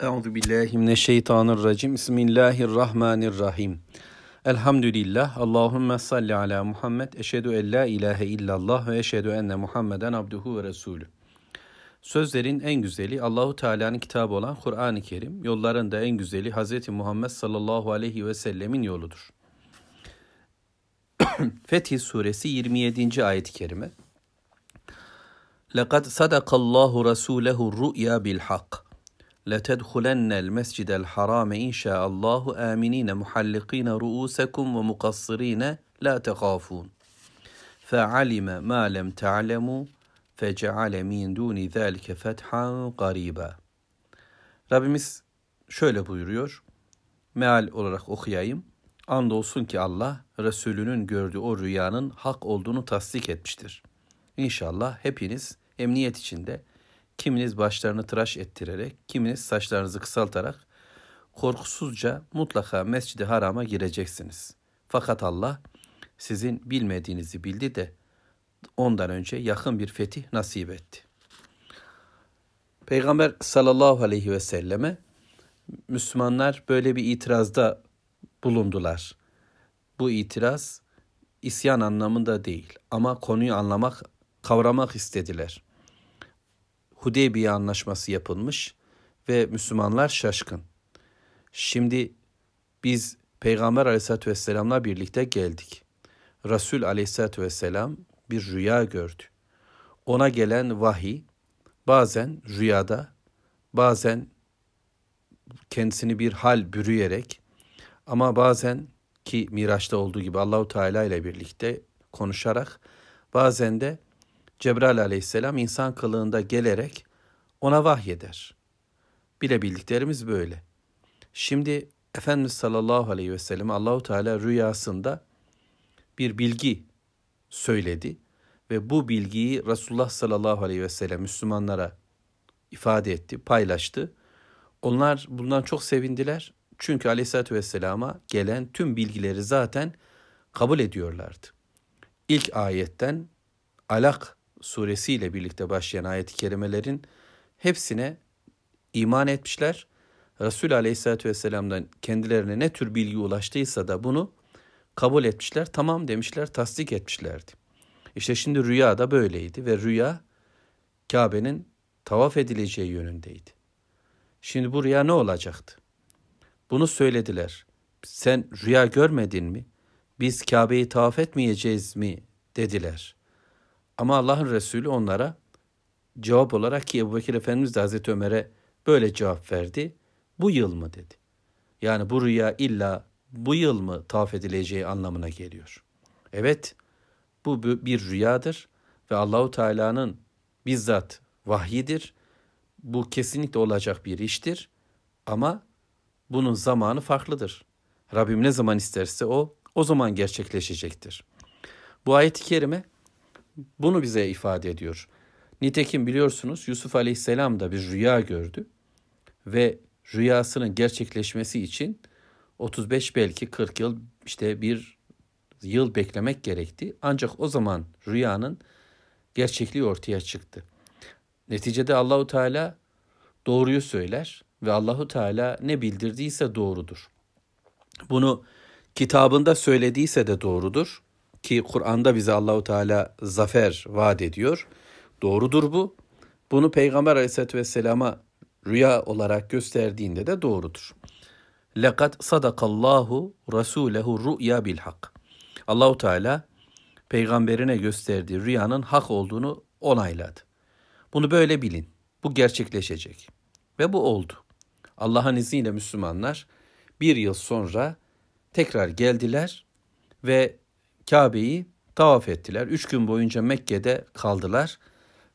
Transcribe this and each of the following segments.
Euzu billahi mineşşeytanirracim. Bismillahirrahmanirrahim. Elhamdülillah. Allahumme salli ala Muhammed. Eşhedü en la ilahe illallah ve eşhedü enne Muhammeden abduhu ve resulü. Sözlerin en güzeli Allahu Teala'nın kitabı olan Kur'an-ı Kerim, yolların da en güzeli Hz. Muhammed sallallahu aleyhi ve sellemin yoludur. Fetih Suresi 27. ayet-i kerime. Lekad sadakallahu rasulehu ru'ya bil hak. لتدخلن المسجد الحرام إن شاء الله آمنين محلقين رؤوسكم ومقصرين لا تخافون فعلم ما لم تعلموا فجعل min duni zalike fethan qariba. Rabbimiz şöyle buyuruyor. Meal olarak okuyayım. Andolsun ki Allah Resulünün gördüğü o rüyanın hak olduğunu tasdik etmiştir. İnşallah hepiniz emniyet içinde Kiminiz başlarını tıraş ettirerek, kiminiz saçlarınızı kısaltarak korkusuzca mutlaka Mescid-i Haram'a gireceksiniz. Fakat Allah sizin bilmediğinizi bildi de ondan önce yakın bir fetih nasip etti. Peygamber sallallahu aleyhi ve selleme Müslümanlar böyle bir itirazda bulundular. Bu itiraz isyan anlamında değil ama konuyu anlamak, kavramak istediler. Hudeybiye anlaşması yapılmış ve Müslümanlar şaşkın. Şimdi biz Peygamber aleyhissalatü vesselamla birlikte geldik. Resul aleyhissalatü vesselam bir rüya gördü. Ona gelen vahiy bazen rüyada, bazen kendisini bir hal bürüyerek ama bazen ki Miraç'ta olduğu gibi Allahu Teala ile birlikte konuşarak bazen de Cebrail aleyhisselam insan kılığında gelerek ona vahyeder. Bilebildiklerimiz böyle. Şimdi Efendimiz sallallahu aleyhi ve sellem Allahu Teala rüyasında bir bilgi söyledi ve bu bilgiyi Resulullah sallallahu aleyhi ve sellem Müslümanlara ifade etti, paylaştı. Onlar bundan çok sevindiler. Çünkü aleyhissalatü vesselama gelen tüm bilgileri zaten kabul ediyorlardı. İlk ayetten Alak suresiyle birlikte başlayan ayet-i kerimelerin hepsine iman etmişler. Resul Aleyhisselatü Vesselam'dan kendilerine ne tür bilgi ulaştıysa da bunu kabul etmişler. Tamam demişler, tasdik etmişlerdi. İşte şimdi rüya da böyleydi ve rüya Kabe'nin tavaf edileceği yönündeydi. Şimdi bu rüya ne olacaktı? Bunu söylediler. Sen rüya görmedin mi? Biz Kabe'yi tavaf etmeyeceğiz mi? dediler. Ama Allah'ın Resulü onlara cevap olarak ki Ebu Bekir Efendimiz de Hazreti Ömer'e böyle cevap verdi. Bu yıl mı dedi. Yani bu rüya illa bu yıl mı tavaf edileceği anlamına geliyor. Evet bu bir rüyadır ve Allahu Teala'nın bizzat vahyidir. Bu kesinlikle olacak bir iştir ama bunun zamanı farklıdır. Rabbim ne zaman isterse o o zaman gerçekleşecektir. Bu ayet-i kerime bunu bize ifade ediyor. Nitekim biliyorsunuz Yusuf Aleyhisselam da bir rüya gördü ve rüyasının gerçekleşmesi için 35 belki 40 yıl işte bir yıl beklemek gerekti. Ancak o zaman rüyanın gerçekliği ortaya çıktı. Neticede Allahu Teala doğruyu söyler ve Allahu Teala ne bildirdiyse doğrudur. Bunu kitabında söylediyse de doğrudur ki Kur'an'da bize Allahu Teala zafer vaat ediyor. Doğrudur bu. Bunu Peygamber Aleyhisselatü Vesselam'a rüya olarak gösterdiğinde de doğrudur. Lekad sadakallahu rasulehu ru'ya bil hak. Allahu Teala peygamberine gösterdiği rüyanın hak olduğunu onayladı. Bunu böyle bilin. Bu gerçekleşecek. Ve bu oldu. Allah'ın izniyle Müslümanlar bir yıl sonra tekrar geldiler ve Kabe'yi tavaf ettiler. Üç gün boyunca Mekke'de kaldılar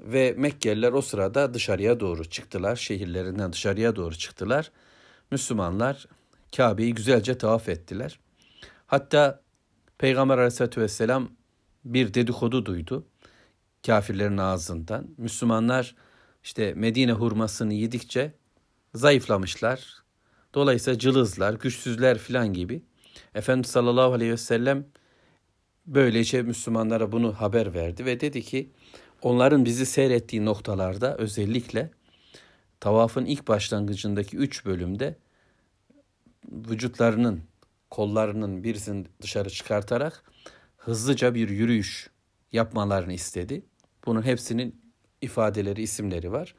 ve Mekkeliler o sırada dışarıya doğru çıktılar. Şehirlerinden dışarıya doğru çıktılar. Müslümanlar Kabe'yi güzelce tavaf ettiler. Hatta Peygamber aleyhissalatü vesselam bir dedikodu duydu kafirlerin ağzından. Müslümanlar işte Medine hurmasını yedikçe zayıflamışlar. Dolayısıyla cılızlar, güçsüzler filan gibi. Efendimiz sallallahu aleyhi ve sellem böylece Müslümanlara bunu haber verdi ve dedi ki onların bizi seyrettiği noktalarda özellikle tavafın ilk başlangıcındaki üç bölümde vücutlarının, kollarının birisini dışarı çıkartarak hızlıca bir yürüyüş yapmalarını istedi. Bunun hepsinin ifadeleri, isimleri var.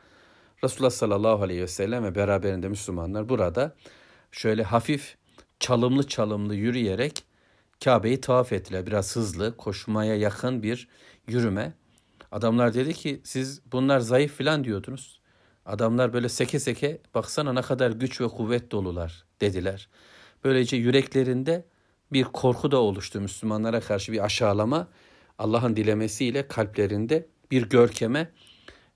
Resulullah sallallahu aleyhi ve sellem ve beraberinde Müslümanlar burada şöyle hafif çalımlı çalımlı yürüyerek Kabe'yi tavaf ettiler. Biraz hızlı, koşmaya yakın bir yürüme. Adamlar dedi ki siz bunlar zayıf filan diyordunuz. Adamlar böyle seke seke baksana ne kadar güç ve kuvvet dolular dediler. Böylece yüreklerinde bir korku da oluştu Müslümanlara karşı bir aşağılama. Allah'ın dilemesiyle kalplerinde bir görkeme,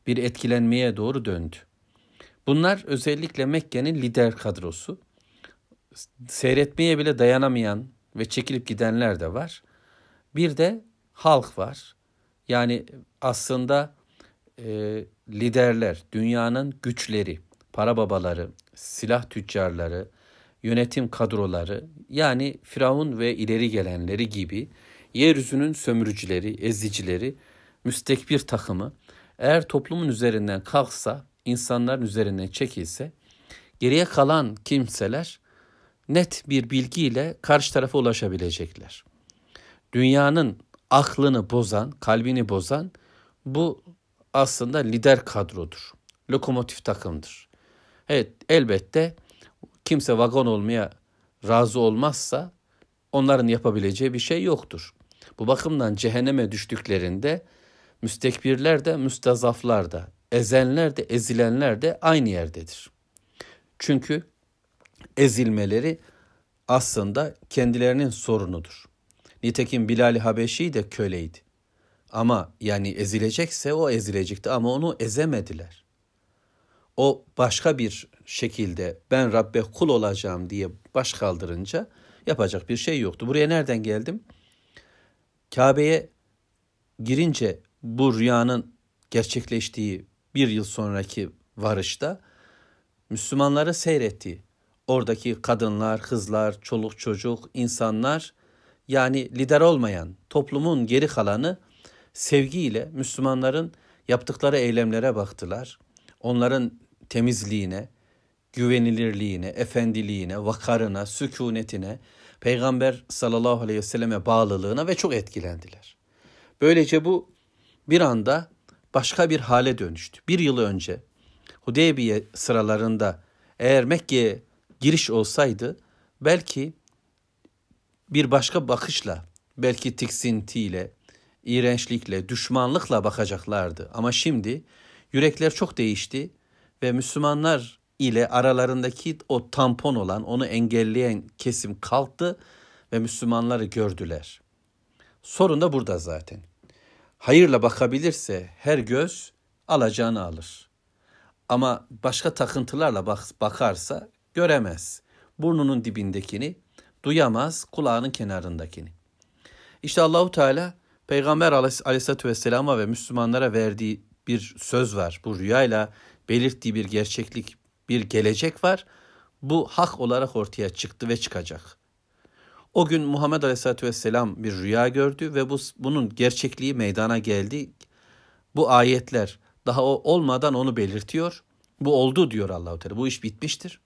bir etkilenmeye doğru döndü. Bunlar özellikle Mekke'nin lider kadrosu. Seyretmeye bile dayanamayan ve çekilip gidenler de var. Bir de halk var. Yani aslında e, liderler, dünyanın güçleri, para babaları, silah tüccarları, yönetim kadroları yani Firavun ve ileri gelenleri gibi yeryüzünün sömürücüleri, ezicileri, müstekbir takımı eğer toplumun üzerinden kalksa, insanların üzerinden çekilse geriye kalan kimseler net bir bilgiyle karşı tarafa ulaşabilecekler. Dünyanın aklını bozan, kalbini bozan bu aslında lider kadrodur. Lokomotif takımdır. Evet elbette kimse vagon olmaya razı olmazsa onların yapabileceği bir şey yoktur. Bu bakımdan cehenneme düştüklerinde müstekbirler de müstazaflar da, ezenler de ezilenler de aynı yerdedir. Çünkü ezilmeleri aslında kendilerinin sorunudur. Nitekim Bilal-i Habeşi de köleydi. Ama yani ezilecekse o ezilecekti ama onu ezemediler. O başka bir şekilde ben Rabbe kul olacağım diye baş kaldırınca yapacak bir şey yoktu. Buraya nereden geldim? Kabe'ye girince bu rüyanın gerçekleştiği bir yıl sonraki varışta Müslümanları seyretti. Oradaki kadınlar, kızlar, çoluk çocuk, insanlar yani lider olmayan toplumun geri kalanı sevgiyle Müslümanların yaptıkları eylemlere baktılar. Onların temizliğine, güvenilirliğine, efendiliğine, vakarına, sükunetine, Peygamber sallallahu aleyhi ve selleme bağlılığına ve çok etkilendiler. Böylece bu bir anda başka bir hale dönüştü. Bir yıl önce Hudeybiye sıralarında eğer Mekke'ye giriş olsaydı belki bir başka bakışla, belki tiksintiyle, iğrençlikle, düşmanlıkla bakacaklardı. Ama şimdi yürekler çok değişti ve Müslümanlar ile aralarındaki o tampon olan, onu engelleyen kesim kalktı ve Müslümanları gördüler. Sorun da burada zaten. Hayırla bakabilirse her göz alacağını alır. Ama başka takıntılarla bak bakarsa göremez. Burnunun dibindekini, duyamaz kulağının kenarındakini. İşte Allahu Teala Peygamber Aleyhisselatü Vesselam'a ve Müslümanlara verdiği bir söz var. Bu rüyayla belirttiği bir gerçeklik, bir gelecek var. Bu hak olarak ortaya çıktı ve çıkacak. O gün Muhammed Aleyhisselatü Vesselam bir rüya gördü ve bu, bunun gerçekliği meydana geldi. Bu ayetler daha o olmadan onu belirtiyor. Bu oldu diyor Allahu Teala. Bu iş bitmiştir.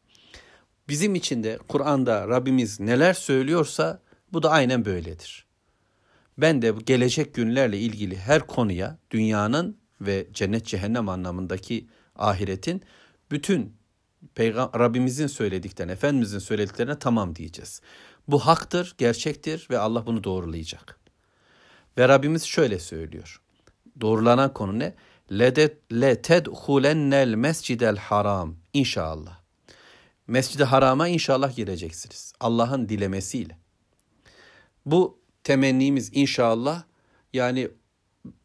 Bizim için de Kur'an'da Rabbimiz neler söylüyorsa bu da aynen böyledir. Ben de gelecek günlerle ilgili her konuya dünyanın ve cennet cehennem anlamındaki ahiretin bütün Peygam Rabbimizin söylediklerine, Efendimizin söylediklerine tamam diyeceğiz. Bu haktır, gerçektir ve Allah bunu doğrulayacak. Ve Rabbimiz şöyle söylüyor. Doğrulanan konu ne? Tedhulennel mescidel haram. İnşallah. Mescid-i Haram'a inşallah gireceksiniz. Allah'ın dilemesiyle. Bu temennimiz inşallah yani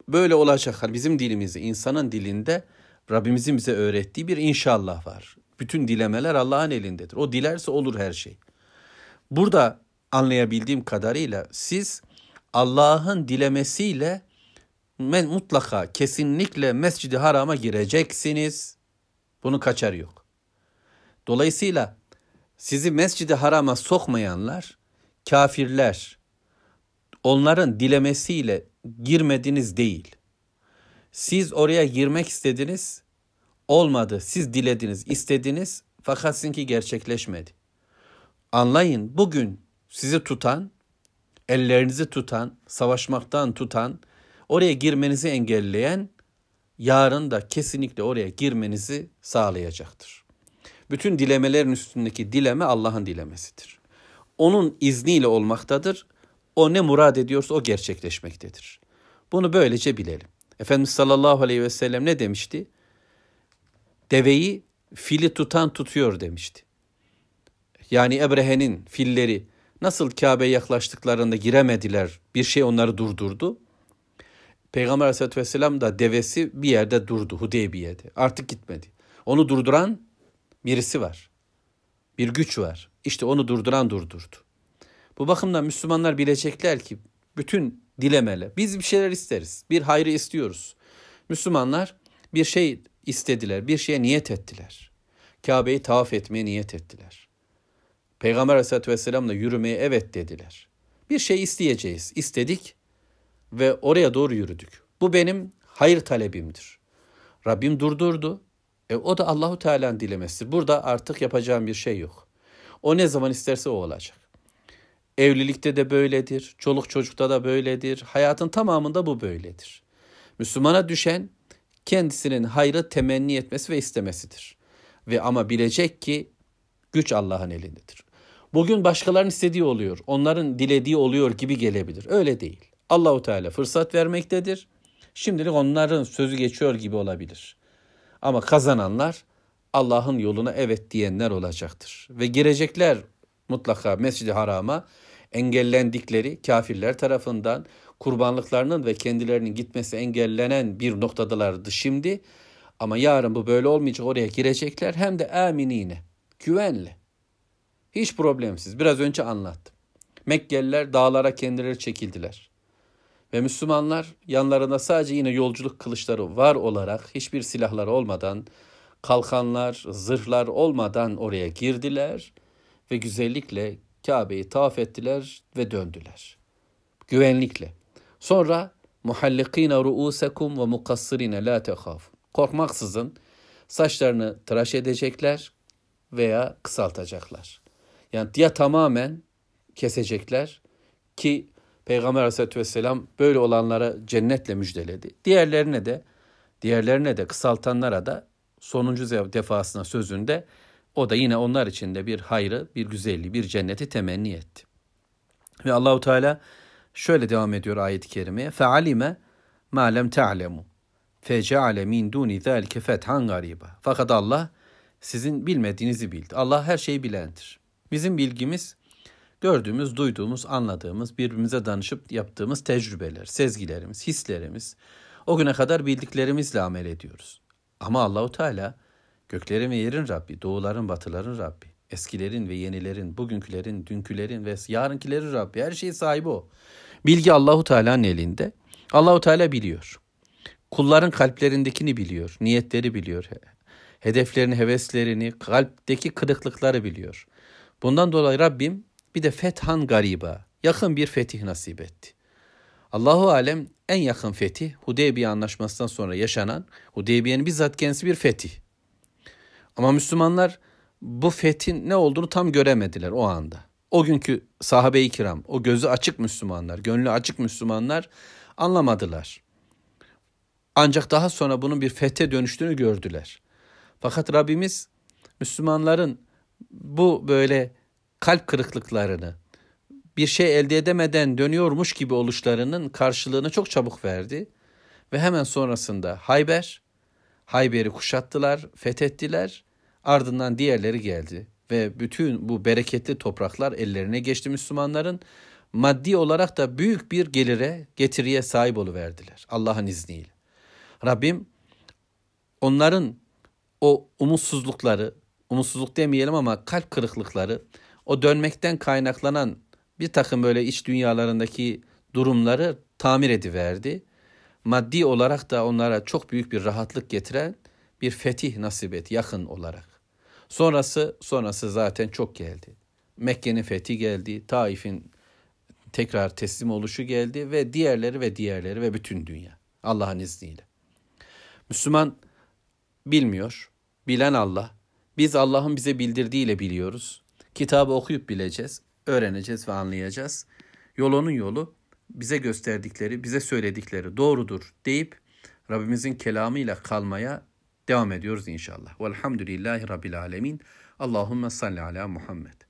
böyle olacak. Bizim dilimizde, insanın dilinde Rabbimizin bize öğrettiği bir inşallah var. Bütün dilemeler Allah'ın elindedir. O dilerse olur her şey. Burada anlayabildiğim kadarıyla siz Allah'ın dilemesiyle mutlaka kesinlikle Mescid-i Haram'a gireceksiniz. Bunun kaçar yok. Dolayısıyla sizi Mescid-i Haram'a sokmayanlar kafirler. Onların dilemesiyle girmediniz değil. Siz oraya girmek istediniz. olmadı. Siz dilediniz, istediniz fakat sizinki gerçekleşmedi. Anlayın bugün sizi tutan, ellerinizi tutan, savaşmaktan tutan, oraya girmenizi engelleyen yarın da kesinlikle oraya girmenizi sağlayacaktır. Bütün dilemelerin üstündeki dileme Allah'ın dilemesidir. Onun izniyle olmaktadır. O ne murad ediyorsa o gerçekleşmektedir. Bunu böylece bilelim. Efendimiz sallallahu aleyhi ve sellem ne demişti? Deveyi fili tutan tutuyor demişti. Yani Ebrehe'nin filleri nasıl Kabe'ye yaklaştıklarında giremediler, bir şey onları durdurdu. Peygamber aleyhissalatü vesselam da devesi bir yerde durdu, Hudeybiye'de. Artık gitmedi. Onu durduran birisi var. Bir güç var. İşte onu durduran durdurdu. Bu bakımdan Müslümanlar bilecekler ki bütün dilemeli. Biz bir şeyler isteriz. Bir hayrı istiyoruz. Müslümanlar bir şey istediler, bir şeye niyet ettiler. Kabe'yi tavaf etmeye niyet ettiler. Peygamber aleyhissalatü vesselamla yürümeye evet dediler. Bir şey isteyeceğiz. İstedik ve oraya doğru yürüdük. Bu benim hayır talebimdir. Rabbim durdurdu. E, o da Allahu Teala'nın dilemesidir. Burada artık yapacağım bir şey yok. O ne zaman isterse o olacak. Evlilikte de böyledir, çoluk çocukta da böyledir, hayatın tamamında bu böyledir. Müslümana düşen kendisinin hayrı temenni etmesi ve istemesidir. Ve ama bilecek ki güç Allah'ın elindedir. Bugün başkalarının istediği oluyor, onların dilediği oluyor gibi gelebilir. Öyle değil. Allahu Teala fırsat vermektedir. Şimdilik onların sözü geçiyor gibi olabilir. Ama kazananlar Allah'ın yoluna evet diyenler olacaktır. Ve girecekler mutlaka Mescid-i Haram'a engellendikleri kafirler tarafından kurbanlıklarının ve kendilerinin gitmesi engellenen bir noktadalardı şimdi. Ama yarın bu böyle olmayacak oraya girecekler hem de aminine, güvenle. Hiç problemsiz. Biraz önce anlattım. Mekkeliler dağlara kendileri çekildiler. Ve Müslümanlar yanlarında sadece yine yolculuk kılıçları var olarak hiçbir silahlar olmadan, kalkanlar, zırhlar olmadan oraya girdiler ve güzellikle Kabe'yi tavaf ettiler ve döndüler. Güvenlikle. Sonra muhallikine ruusekum ve mukassirine la tehaf. Korkmaksızın saçlarını tıraş edecekler veya kısaltacaklar. Yani ya tamamen kesecekler ki Peygamber Aleyhisselatü Vesselam böyle olanlara cennetle müjdeledi. Diğerlerine de diğerlerine de kısaltanlara da sonuncu defasına sözünde o da yine onlar için de bir hayrı, bir güzelliği, bir cenneti temenni etti. Ve Allahu Teala şöyle devam ediyor ayet-i kerimeye. Fealime ma lem ta'lemu feceale min duni zalike fethan gariba. Fakat Allah sizin bilmediğinizi bildi. Allah her şeyi bilendir. Bizim bilgimiz gördüğümüz, duyduğumuz, anladığımız, birbirimize danışıp yaptığımız tecrübeler, sezgilerimiz, hislerimiz, o güne kadar bildiklerimizle amel ediyoruz. Ama Allahu Teala Göklerin ve yerin Rabbi, doğuların batıların Rabbi, eskilerin ve yenilerin, bugünkülerin, dünkülerin ve yarınkilerin Rabbi. Her şeyin sahibi o. Bilgi Allahu Teala'nın elinde. Allahu Teala biliyor. Kulların kalplerindekini biliyor, niyetleri biliyor. Hedeflerini, heveslerini, kalpteki kırıklıkları biliyor. Bundan dolayı Rabbim bir de fethan gariba, yakın bir fetih nasip etti. Allahu alem en yakın fetih Hudeybiye anlaşmasından sonra yaşanan Hudeybiye'nin bizzat kendisi bir fetih. Ama Müslümanlar bu fethin ne olduğunu tam göremediler o anda. O günkü sahabe-i kiram, o gözü açık Müslümanlar, gönlü açık Müslümanlar anlamadılar. Ancak daha sonra bunun bir fethe dönüştüğünü gördüler. Fakat Rabbimiz Müslümanların bu böyle kalp kırıklıklarını, bir şey elde edemeden dönüyormuş gibi oluşlarının karşılığını çok çabuk verdi. Ve hemen sonrasında Hayber, Hayber'i kuşattılar, fethettiler Ardından diğerleri geldi ve bütün bu bereketli topraklar ellerine geçti Müslümanların. Maddi olarak da büyük bir gelire, getiriye sahip oluverdiler Allah'ın izniyle. Rabbim onların o umutsuzlukları, umutsuzluk demeyelim ama kalp kırıklıkları, o dönmekten kaynaklanan bir takım böyle iç dünyalarındaki durumları tamir ediverdi. Maddi olarak da onlara çok büyük bir rahatlık getiren bir fetih nasip et yakın olarak. Sonrası sonrası zaten çok geldi. Mekke'nin fethi geldi, Taif'in tekrar teslim oluşu geldi ve diğerleri ve diğerleri ve bütün dünya Allah'ın izniyle. Müslüman bilmiyor. Bilen Allah. Biz Allah'ın bize bildirdiğiyle biliyoruz. Kitabı okuyup bileceğiz, öğreneceğiz ve anlayacağız. Yolunun yolu bize gösterdikleri, bize söyledikleri doğrudur deyip Rabbimizin kelamıyla kalmaya devam ediyoruz inşallah. Velhamdülillahi Rabbil Alemin. Allahümme salli ala Muhammed.